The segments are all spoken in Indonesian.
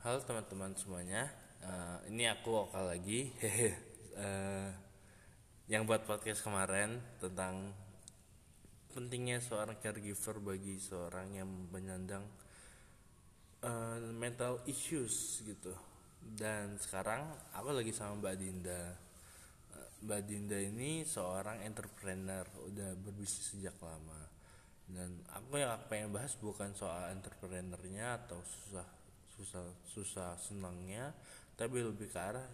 Halo teman-teman semuanya, Eh, ini aku Okal lagi. Eh, yang buat podcast kemarin tentang pentingnya seorang caregiver bagi seorang yang menyandang eh, mental issues gitu. Dan sekarang aku lagi sama Mbak Dinda. Mbak Dinda ini seorang entrepreneur, udah berbisnis sejak lama. Dan aku yang pengen bahas bukan soal entrepreneurnya atau susah susah susah senangnya, tapi lebih ke arah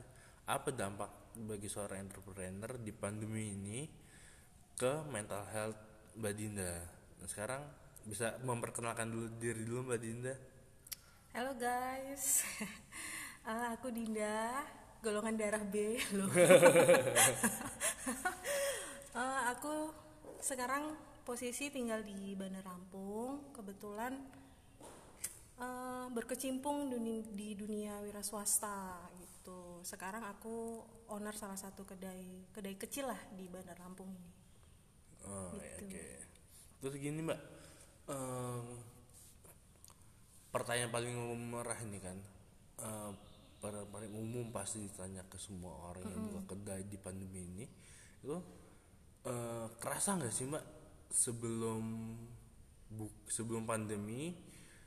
apa dampak bagi seorang entrepreneur di pandemi ini ke mental health Mbak Dinda. Nah, sekarang bisa memperkenalkan dulu diri dulu Mbak Dinda. Halo guys, Eh, aku Dinda, golongan darah B loh. Eh, aku sekarang posisi tinggal di Bandar Lampung, kebetulan eh, berkecimpung duni- di dunia wira swasta gitu. Sekarang aku owner salah satu kedai kedai kecil lah di Bandar Lampung ini. Oh, ya, Gitu. oke. Terus gini Mbak, Em, pertanyaan paling merah ini kan, per- paling umum pasti ditanya ke semua orang yang buka kedai di pandemi ini, itu eh, kerasa nggak sih Mbak sebelum bu- sebelum pandemi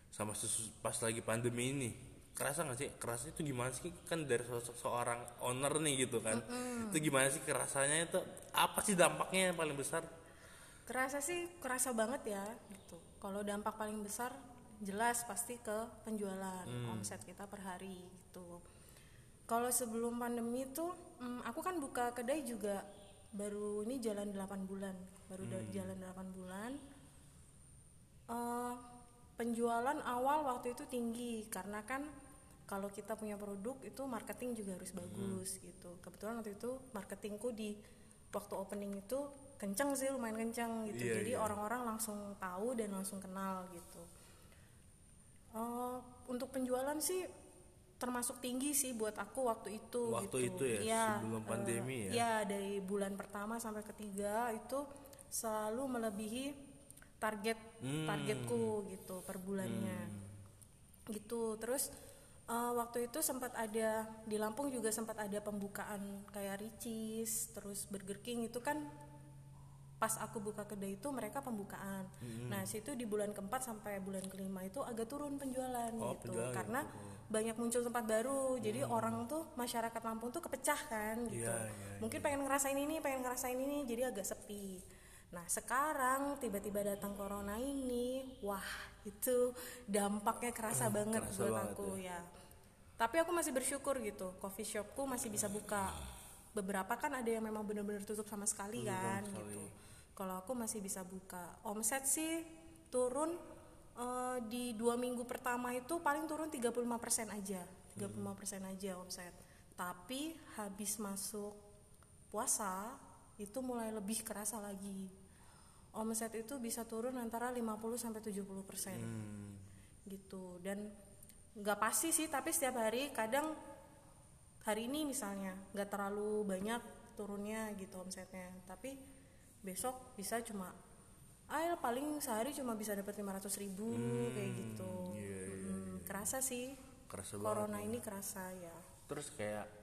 sama pas lagi pandemi ini. Kerasa nggak sih? Kerasa itu gimana sih? Kan dari sosok seorang owner nih gitu kan. Itu gimana sih kerasanya itu? Apa sih dampaknya yang paling besar? Kerasa sih kerasa banget ya gitu. Kalau dampak paling besar jelas pasti ke penjualan omset kita per hari gitu. Kalau sebelum pandemi tuh mm, aku kan buka kedai juga baru ini jalan 8 bulan, baru da- jalan 8 bulan. Eh, penjualan awal waktu itu tinggi karena kan kalau kita punya produk itu marketing juga harus bagus gitu. Kebetulan waktu itu marketingku di waktu opening itu kenceng sih lumayan kenceng gitu. Iya, Jadi iya. orang-orang langsung tahu dan langsung kenal gitu. Eh, untuk penjualan sih termasuk tinggi sih buat aku waktu itu Waktu gitu. itu ya, Iya, sebelum eh, pandemi ya? Iya, dari bulan pertama sampai ketiga itu selalu melebihi target Hmm. targetku gitu per bulannya. Gitu. Terus eh, waktu itu sempat ada di Lampung juga sempat ada pembukaan kayak Ricis, terus Burger King itu kan pas aku buka kedai itu mereka pembukaan. Hmm. Nah, situ di bulan keempat sampai bulan kelima itu agak turun penjualan Oh, gitu. penjualan Karena banyak muncul tempat baru. Jadi orang tuh masyarakat Lampung tuh kepecah kan gitu. Hmm. Iya, iya, Mungkin pengen ngerasain ini, pengen ngerasain ini, jadi agak sepi. Nah, sekarang tiba-tiba datang corona ini, wah, itu dampaknya kerasa banget kerasa buat banget aku ya. Tapi aku masih bersyukur gitu, coffee shopku masih bisa buka. Beberapa kan ada yang memang benar-benar tutup sama sekali kan gitu. Kalau aku masih bisa buka. Omset sih turun eh, di dua minggu pertama itu paling turun 35% aja. 35% aja omset. Tapi habis masuk puasa itu mulai lebih kerasa lagi. Omset itu bisa turun antara 50 sampai 70 persen. Hmm. gitu. Dan nggak pasti sih tapi setiap hari kadang hari ini misalnya nggak terlalu banyak turunnya gitu omsetnya. Tapi besok bisa cuma ah paling sehari cuma bisa dapat 500 ribu kayak gitu. Iya, Mm, kerasa sih. Kerasa banget corona ini kerasa ya. Terus kayak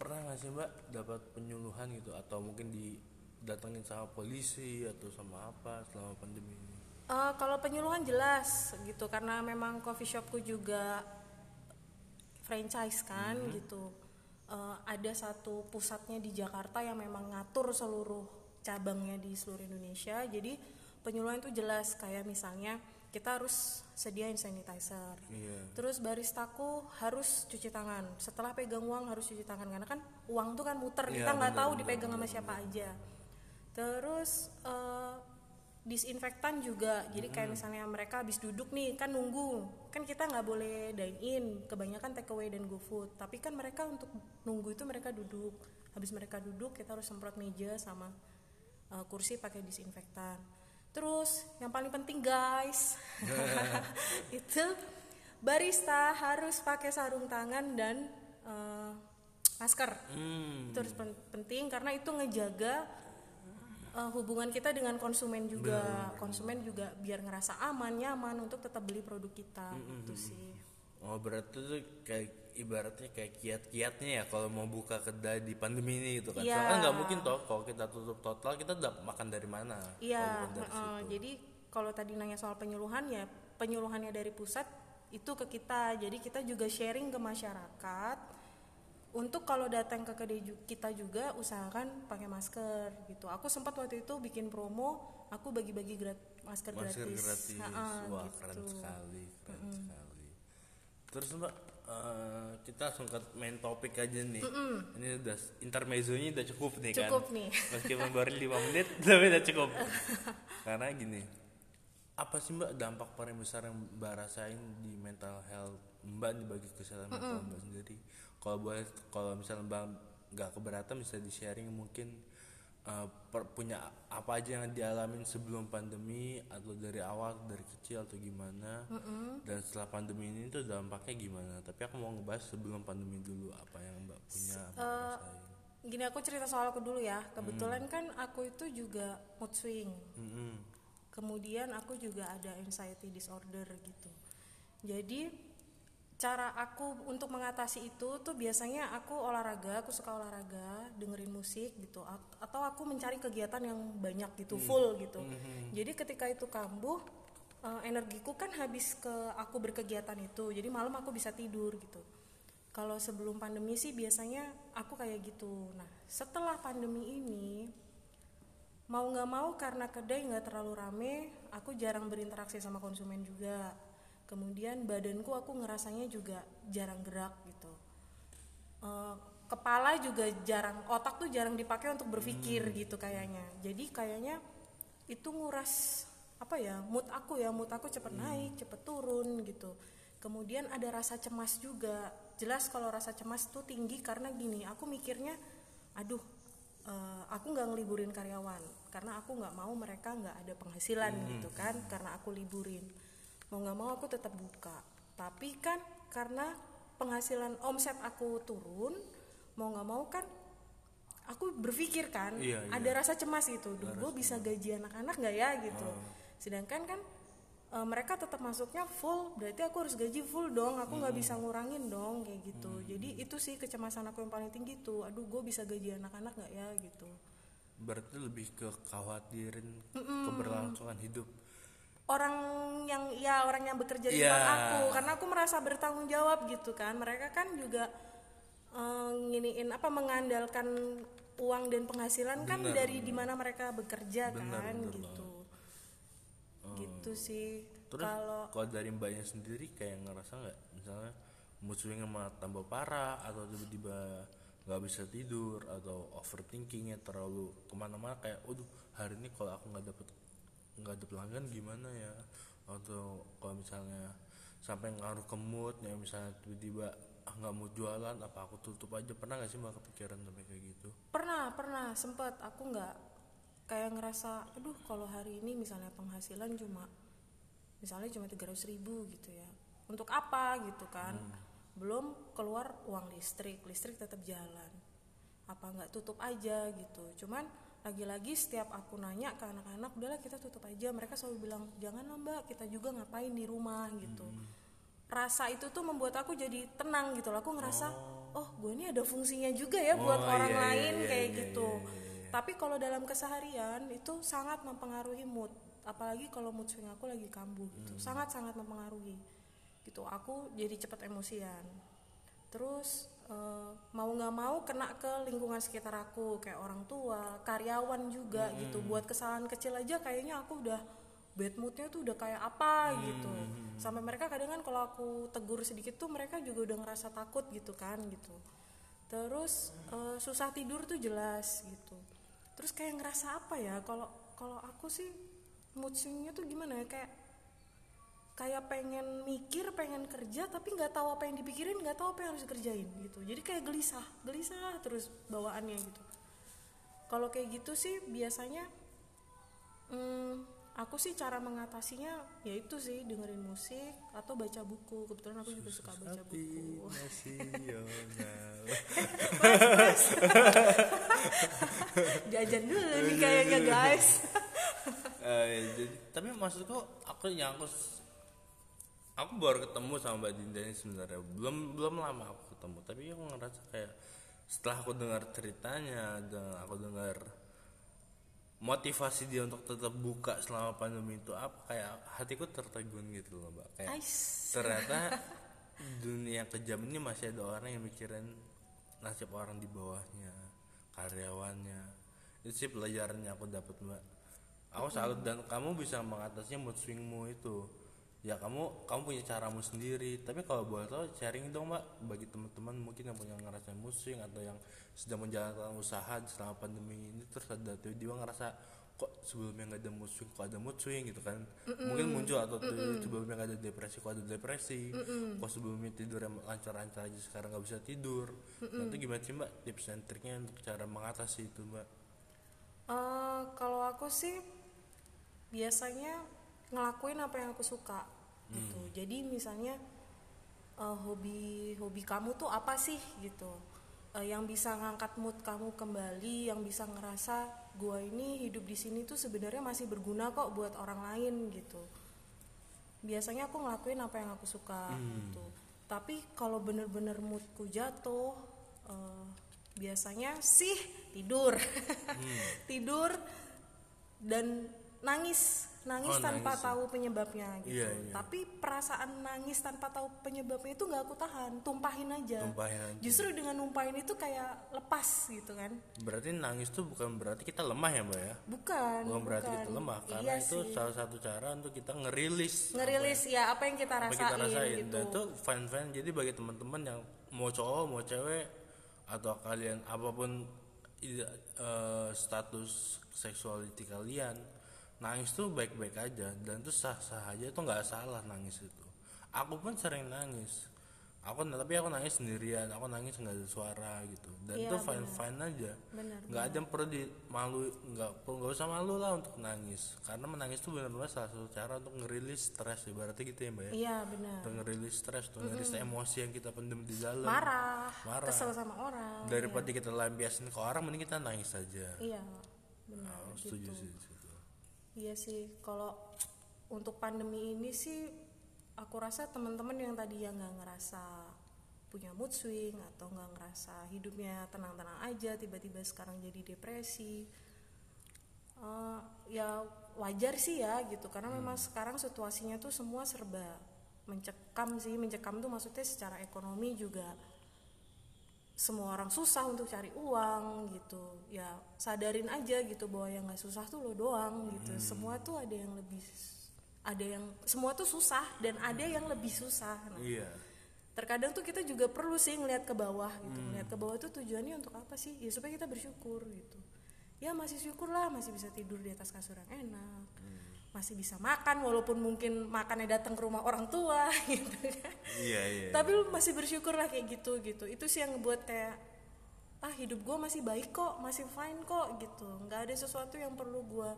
pernah nggak sih mbak dapat penyuluhan gitu atau mungkin didatengin sama polisi atau sama apa selama pandemi ini Eh, kalau penyuluhan jelas gitu karena memang coffee shopku juga franchise kan gitu. Eh, ada satu pusatnya di Jakarta yang memang ngatur seluruh cabangnya di seluruh Indonesia. Jadi penyuluhan itu jelas kayak misalnya kita harus sediain sanitizer. iya Terus baristaku harus cuci tangan. Setelah pegang uang harus cuci tangan karena kan uang tuh kan muter Iya, kita nggak tahu dipegang sama siapa aja. Terus eh, disinfektan juga. Jadi kayak misalnya mereka habis duduk nih kan nunggu. Kan kita nggak boleh dine in. Kebanyakan take away dan GoFood. Tapi kan mereka untuk nunggu itu mereka duduk. Habis mereka duduk kita harus semprot meja sama eh, kursi pakai disinfektan. Terus yang paling penting guys. Itu barista harus pakai sarung tangan dan eh, masker. hmm. Itu pen- penting karena itu ngejaga uh, hubungan kita dengan konsumen juga. Konsumen juga biar ngerasa aman nyaman untuk tetap beli produk kita. Gitu sih Oh berarti tuh kayak ibaratnya kayak kiat-kiatnya ya kalau mau buka kedai di pandemi ini gitu kan. Iya. Soalnya nggak mungkin toh kalau kita tutup total kita udah makan dari mana? Iya, heeh. situ. jadi kalau tadi nanya soal penyuluhan ya penyuluhannya dari pusat itu ke kita. Jadi kita juga sharing ke masyarakat untuk kalau datang ke kedai kita juga usahakan pakai masker gitu. Aku sempat waktu itu bikin promo, aku bagi-bagi grat- masker, Masker gratis. gratis. Ha-ha, Wah gitu. keren sekali, keren sekali. Terus mbak eh, kita ke main topik aja nih. Ini udah intermezzonya udah cukup nih kan. Cukup nih. Meskipun baru 5 menit tapi udah cukup. Karena gini, apa sih mbak dampak paling besar yang mbak rasain di mental health mbak nih bagi kesehatan mental mbak sendiri? Kalau boleh, kalau misalnya mbak nggak keberatan bisa di sharing mungkin eh, per- punya apa aja yang dialamin sebelum pandemi atau dari awal dari kecil atau gimana dan setelah pandemi ini tuh dampaknya gimana? Tapi aku mau ngebahas sebelum pandemi dulu apa yang mbak punya rasain. Gini aku cerita soal aku dulu ya. Kebetulan kan aku itu juga mood swing. Mm-mm. kemudian aku juga ada anxiety disorder gitu jadi cara aku untuk mengatasi itu tuh biasanya aku olahraga aku suka olahraga dengerin musik gitu. Atau aku mencari kegiatan yang banyak gitu full gitu. Jadi ketika itu kambuh eh, energiku kan habis ke aku berkegiatan itu. Jadi malam aku bisa tidur gitu. Kalau sebelum pandemi sih biasanya aku kayak gitu. Nah setelah pandemi ini mau nggak mau karena kedai nggak terlalu rame aku jarang berinteraksi sama konsumen juga kemudian badanku aku ngerasanya juga jarang gerak gitu. Eh, kepala juga jarang otak tuh jarang dipakai untuk berpikir gitu kayaknya. Jadi kayaknya itu nguras apa ya mood aku ya mood aku cepet naik cepet turun gitu. Kemudian ada rasa cemas juga. Jelas kalau rasa cemas tuh tinggi karena gini aku mikirnya aduh eh, aku nggak ngeliburin karyawan. Karena aku nggak mau mereka nggak ada penghasilan gitu kan karena aku liburin mau nggak mau aku tetap buka. Tapi kan karena penghasilan omset aku turun mau nggak mau kan aku berpikir kan Iya, iya. ada rasa cemas gitu. Duh gue bisa gaji anak-anak nggak ya gitu. Sedangkan kan eh, mereka tetap masuknya full berarti aku harus gaji full dong. Aku nggak bisa ngurangin dong kayak gitu. Jadi itu sih kecemasan aku yang paling tinggi tuh. Aduh gue bisa gaji anak-anak nggak ya gitu. Berarti lebih ke khawatirin keberlangsungan hidup. Orang yang ya orang yang bekerja di Iya. tempat aku. Karena aku merasa bertanggung jawab gitu kan. Mereka kan juga eh, nginiin apa mengandalkan uang dan penghasilan kan Bener, dari di mana mereka bekerja Bener, kan bener gitu. gitu sih. Terus kalau kalau dari mbaknya sendiri kayak ngerasa nggak? Misalnya swingnya malah tambah parah atau tiba-tiba nggak bisa tidur atau overthinkingnya terlalu ke mana-mana kayak, waduh hari ini kalau aku nggak dapet nggak ada pelanggan gimana ya? Atau kalau misalnya sampai ngaruh ke mood ya misalnya tiba-tiba ah nggak mau jualan apa aku tutup aja? Pernah nggak sih mbak kepikiran sampai kayak gitu? Pernah pernah sempet. Aku nggak kayak ngerasa aduh kalau hari ini misalnya penghasilan cuma misalnya cuma 300 ribu gitu ya. Untuk apa? Gitu kan. Belum keluar uang listrik listrik tetap jalan. Apa nggak tutup aja gitu. Cuman lagi-lagi setiap aku nanya ke anak-anak udahlah kita tutup aja. Mereka selalu bilang janganlah mbak kita juga ngapain di rumah gitu. Rasa itu tuh membuat aku jadi tenang gitu loh. Aku ngerasa oh, gue ini ada fungsinya juga ya buat Oh, orang iya, iya, lain iya, kayak iya, gitu. iya, iya. tapi kalau dalam keseharian itu sangat mempengaruhi mood. Apalagi kalau mood swing aku lagi kambuh gitu. Hmm. sangat sangat mempengaruhi. Gitu. Aku jadi cepat emosian. Terus eh, mau nggak mau kena ke lingkungan sekitar aku kayak orang tua karyawan juga gitu. Buat kesalahan kecil aja kayaknya aku udah bad moodnya tuh udah kayak apa gitu. Sampai mereka kadang kan kalau aku tegur sedikit tuh mereka juga udah ngerasa takut gitu kan gitu. Terus eh, susah tidur tuh jelas gitu. Terus kayak ngerasa apa ya? Kalau kalau aku sih mood swingnya tuh gimana ya? Kayak kayak pengen mikir pengen kerja tapi nggak tahu apa yang dipikirin nggak tahu apa yang harus dikerjain gitu. Jadi kayak gelisah gelisah terus bawaannya gitu. Kalau kayak gitu sih biasanya hmm, aku sih cara mengatasinya yaitu sih dengerin musik atau baca buku. Kebetulan aku juga suka baca buku. nasional jajan dulu nih kayaknya guys. Jadi- tapi maksudku aku yang aku aku baru ketemu sama mbak Dinda ini sebenarnya. Belum belum lama aku ketemu. Tapi aku ngerasa kayak setelah aku dengar ceritanya dan aku dengar motivasi dia untuk tetap buka selama pandemi itu apa kayak hatiku tertegun gitu loh mbak. Kayak Ais. ternyata dunia kejam ini masih ada orang yang mikirin nasib orang di bawahnya karyawannya. Itu sih pelajaran yang aku dapat mbak. Aku salut dan kamu bisa mengatasinya mood swingmu itu ya kamu kamu punya caramu sendiri. Tapi kalau boleh tahu sharing dong mbak bagi teman-teman mungkin yang punya ngerasa mood swing atau yang sedang menjalankan usaha selama pandemi ini terus ada tiba-tiba ngerasa kok sebelumnya nggak ada swing kok ada swing gitu kan. Mungkin muncul atau tuh sebelumnya nggak ada depresi kok ada depresi. Kok sebelumnya tidur yang lancar-lancar aja sekarang nggak bisa tidur. Nanti gimana sih mbak tips dan triknya untuk cara mengatasi itu mbak? Eh, kalau aku sih biasanya ngelakuin apa yang aku suka gitu. Jadi misalnya eh, hobi hobi kamu tuh apa sih gitu? Eh, yang bisa ngangkat mood kamu kembali yang bisa ngerasa gua ini hidup di sini tuh sebenarnya masih berguna kok buat orang lain gitu. Biasanya aku ngelakuin apa yang aku suka gitu. Tapi kalau bener-bener moodku jatuh eh, biasanya sih tidur. Tidur dan nangis nangis Oh, tanpa nangis ya. tahu penyebabnya gitu Iya, iya. tapi perasaan nangis tanpa tahu penyebabnya itu nggak aku tahan tumpahin aja Tumpahin aja. justru dengan numpahin itu kayak lepas gitu kan berarti nangis tuh bukan berarti kita lemah ya mbak ya bukan bukan berarti kita lemah karena iya itu sih. salah satu cara untuk kita ngerilis ngerilis ya apa yang kita apa rasain, yang kita rasain gitu dan itu fine fine jadi bagi teman-teman yang mau cowok mau cewek atau kalian apa pun eh, status seksualiti kalian nangis tuh baik-baik aja dan itu sah-sah aja itu nggak salah nangis itu. Aku pun sering nangis. Aku tapi aku nangis sendirian aku nangis nggak ada suara gitu. Dan Iya, itu fine fine aja. Nggak ada yang perlu di malu nggak perlu nggak usah malu lah untuk nangis. Karena menangis tuh benar-benar salah satu cara untuk ngerilis stres ibaratnya gitu ya mbak ya? Iya benar. Untuk ngerilis stres tuh ngerilis emosi yang kita pendem di dalam. Marah, Marah. kesel sama orang. Daripada kita lampiasin ke orang mending kita nangis saja iya benar Aku gitu. setuju sih. Iya sih kalau untuk pandemi ini sih aku rasa teman-teman yang tadi yang nggak ngerasa punya mood swing atau nggak ngerasa hidupnya tenang-tenang aja tiba-tiba sekarang jadi depresi eh, ya wajar sih ya gitu. Karena memang sekarang situasinya tuh semua serba mencekam sih. Mencekam tuh maksudnya secara ekonomi juga semua orang susah untuk cari uang gitu. Ya sadarin aja gitu bahwa yang nggak susah tuh lo doang gitu. Semua tuh ada yang lebih ada yang semua tuh susah dan ada yang lebih susah. Nah, iya. terkadang tuh kita juga perlu sih ngeliat ke bawah gitu. Ngeliat ke bawah tuh tujuannya untuk apa sih? Ya supaya kita bersyukur gitu. Ya masih syukur lah masih bisa tidur di atas kasur yang enak masih bisa makan walaupun mungkin makannya datang ke rumah orang tua gitu kan. Iya iya tapi lu masih bersyukur lah kayak gitu gitu. Itu sih yang ngebuat kayak ah hidup gue masih baik kok masih fine kok gitu. Nggak ada sesuatu yang perlu gue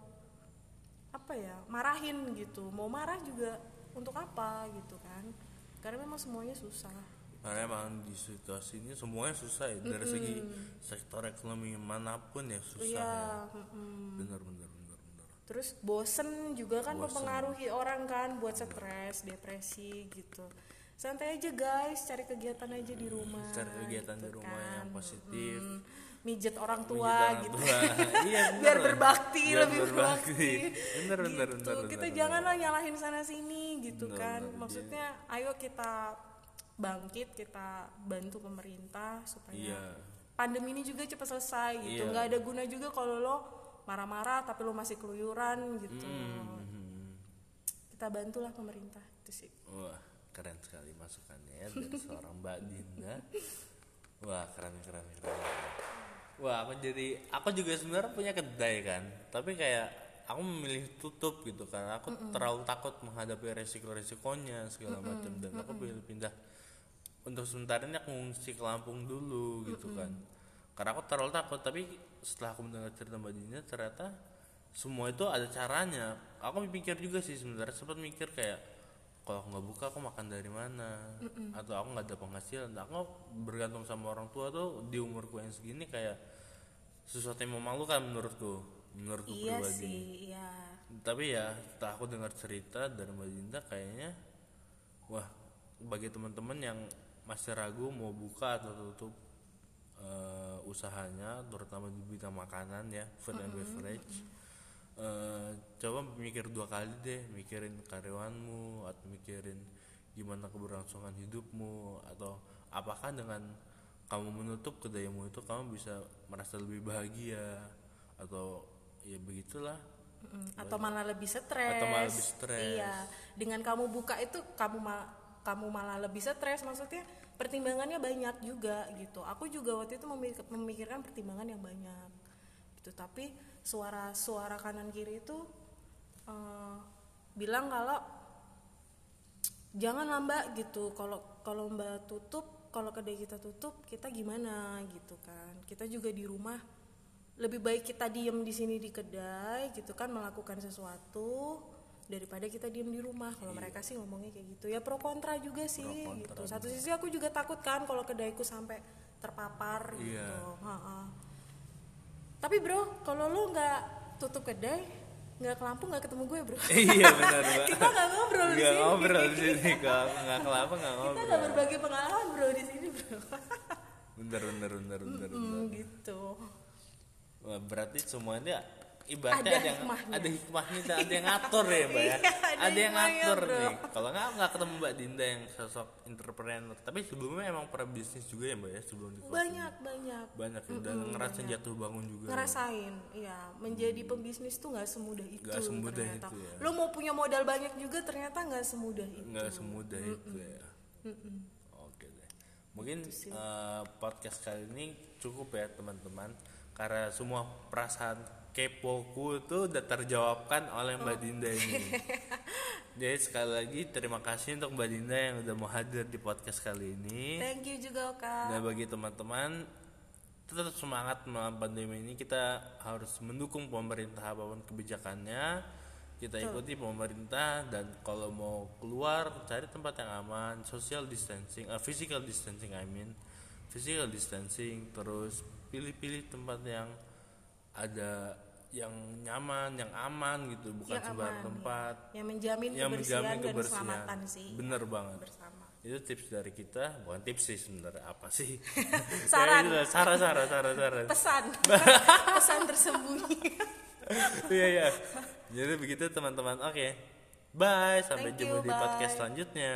apa ya marahin gitu. Mau marah juga untuk apa gitu kan. Karena memang semuanya susah. Karena emang di situasi ini semuanya susah ya. Dari segi sektor ekonomi mana pun ya susah iya ya. mm-mm. bener bener bener bener terus bosen juga kan mempengaruhi orang kan buat stres depresi gitu santai aja guys cari kegiatan aja di rumah cari kegiatan di gitu rumah kan. yang positif Mm, mijet orang tua orang gitu tua. iya bener biar berbakti Biar lebih berbakti. berbakti bener bener gitu. bener kita bener, janganlah nyalahin sana sini gitu Bener, kan bener. maksudnya ayo kita bangkit kita bantu pemerintah supaya iya pandemi ini juga cepat selesai gitu Iya. nggak ada guna juga kalau lo marah-marah tapi lo masih keluyuran gitu Hmm. kita bantulah pemerintah itu sih Wah, keren sekali masukannya ya dari seorang Mbak Dinda. Wah, keren keren keren. Wah, aku jadi aku juga sebenarnya punya kedai kan, tapi kayak aku memilih tutup gitu karena aku terlalu takut menghadapi resiko-resikonya segala macam dan aku pilih pindah untuk sementara ini aku ngungsi ke Lampung dulu gitu kan. Karena aku terlalu takut, tapi setelah aku mendengar cerita Mbak Dinda ternyata semua itu ada caranya. Aku mikir juga sih sebenarnya sempat mikir kayak kalau aku nggak buka aku makan dari mana? Atau aku nggak ada penghasilan. Aku bergantung sama orang tua tuh di umurku yang segini kayak sesuatu yang memalukan menurutku menurutku iya pribadi. sih iya. Tapi ya setelah aku dengar cerita dari Mbak Dinda kayaknya wah bagi teman-teman yang masih ragu mau buka atau tutup eh, usahanya terutama di bidang makanan ya food and beverage. Eh, coba mikir dua kali deh mikirin karyawanmu atau mikirin gimana keberlangsungan hidupmu atau apakah dengan kamu menutup kedayamu itu kamu bisa merasa lebih bahagia atau ya begitulah. Mm, atau malah lebih stres Atau malah lebih stres. iya. Dengan kamu buka itu kamu ma- kamu malah lebih stres maksudnya pertimbangannya banyak juga gitu. Aku juga waktu itu memik- memikirkan pertimbangan yang banyak gitu. Tapi suara suara kanan kiri itu eh, bilang kalau jangan mbak gitu. Kalau kalau mbak tutup kalau kedai kita tutup kita gimana? gitu kan. Kita juga di rumah lebih baik kita diem di sini di kedai gitu kan melakukan sesuatu daripada kita diem di rumah. Kalau mereka sih ngomongnya kayak gitu. Ya pro kontra juga sih gitu. Satu sisi aku juga takut kan kalau kedaiku sampai terpapar gitu. Iya. Ha-ha. tapi bro kalau lu nggak tutup kedai nggak ke Lampung nggak ketemu gue bro. Iya benar kita nggak ngobrol di nggak sini. ngobrol di sini nggak kelapa nggak kita ngobrol. nggak berbagi pengalaman bro di sini bro. Bener bener bener bener, bener. Hmm, gitu. Wah, berarti semuanya ibaratnya Ada ada, yang hikmahnya. ada hikmahnya dan ada yang ngatur ya mbak ya? Iya, ada ada, yang ngatur bro. nih. Kalau nggak nggak ketemu mbak Dinda yang sosok entrepreneur. Tapi sebelumnya emang pernah bisnis juga ya mbak ya sebelum di banyak banyak. Banyak ya, dan ngerasain jatuh bangun juga. Ngerasain iya. Menjadi pembisnis tuh nggak semudah itu Nggak semudah ternyata. itu ya. lo mau punya modal banyak juga ternyata nggak semudah itu. Nggak semudah itu ya. Oke deh. Mungkin eh, podcast kali ini cukup ya teman-teman. Karena semua perasaan kepoku itu udah terjawabkan oleh Mbak Dinda ini. Jadi sekali lagi terima kasih untuk Mbak Dinda yang udah mau hadir di podcast kali ini. Thank you juga kak. Dan bagi teman-teman tetap semangat melawan pandemi ini. Kita harus mendukung pemerintah apa pun kebijakannya. Kita ikuti pemerintah dan kalau mau keluar cari tempat yang aman. Social distancing uh, physical distancing I mean. Physical distancing terus pilih-pilih tempat yang ada yang nyaman yang aman gitu bukan Yang sembarang aman, tempat. yang menjamin yang kebersihan menjamin dan kebersihan. keselamatan sih. Bener banget. Bersama. Itu tips dari kita bukan tips sih sebenarnya apa sih? Saran. Ya, itulah, saran saran saran saran. Pesan. Pesan tersembunyi. Iya iya. Jadi begitu teman-teman. Oke. Bye. Sampai Thank jumpa you, di podcast bye. selanjutnya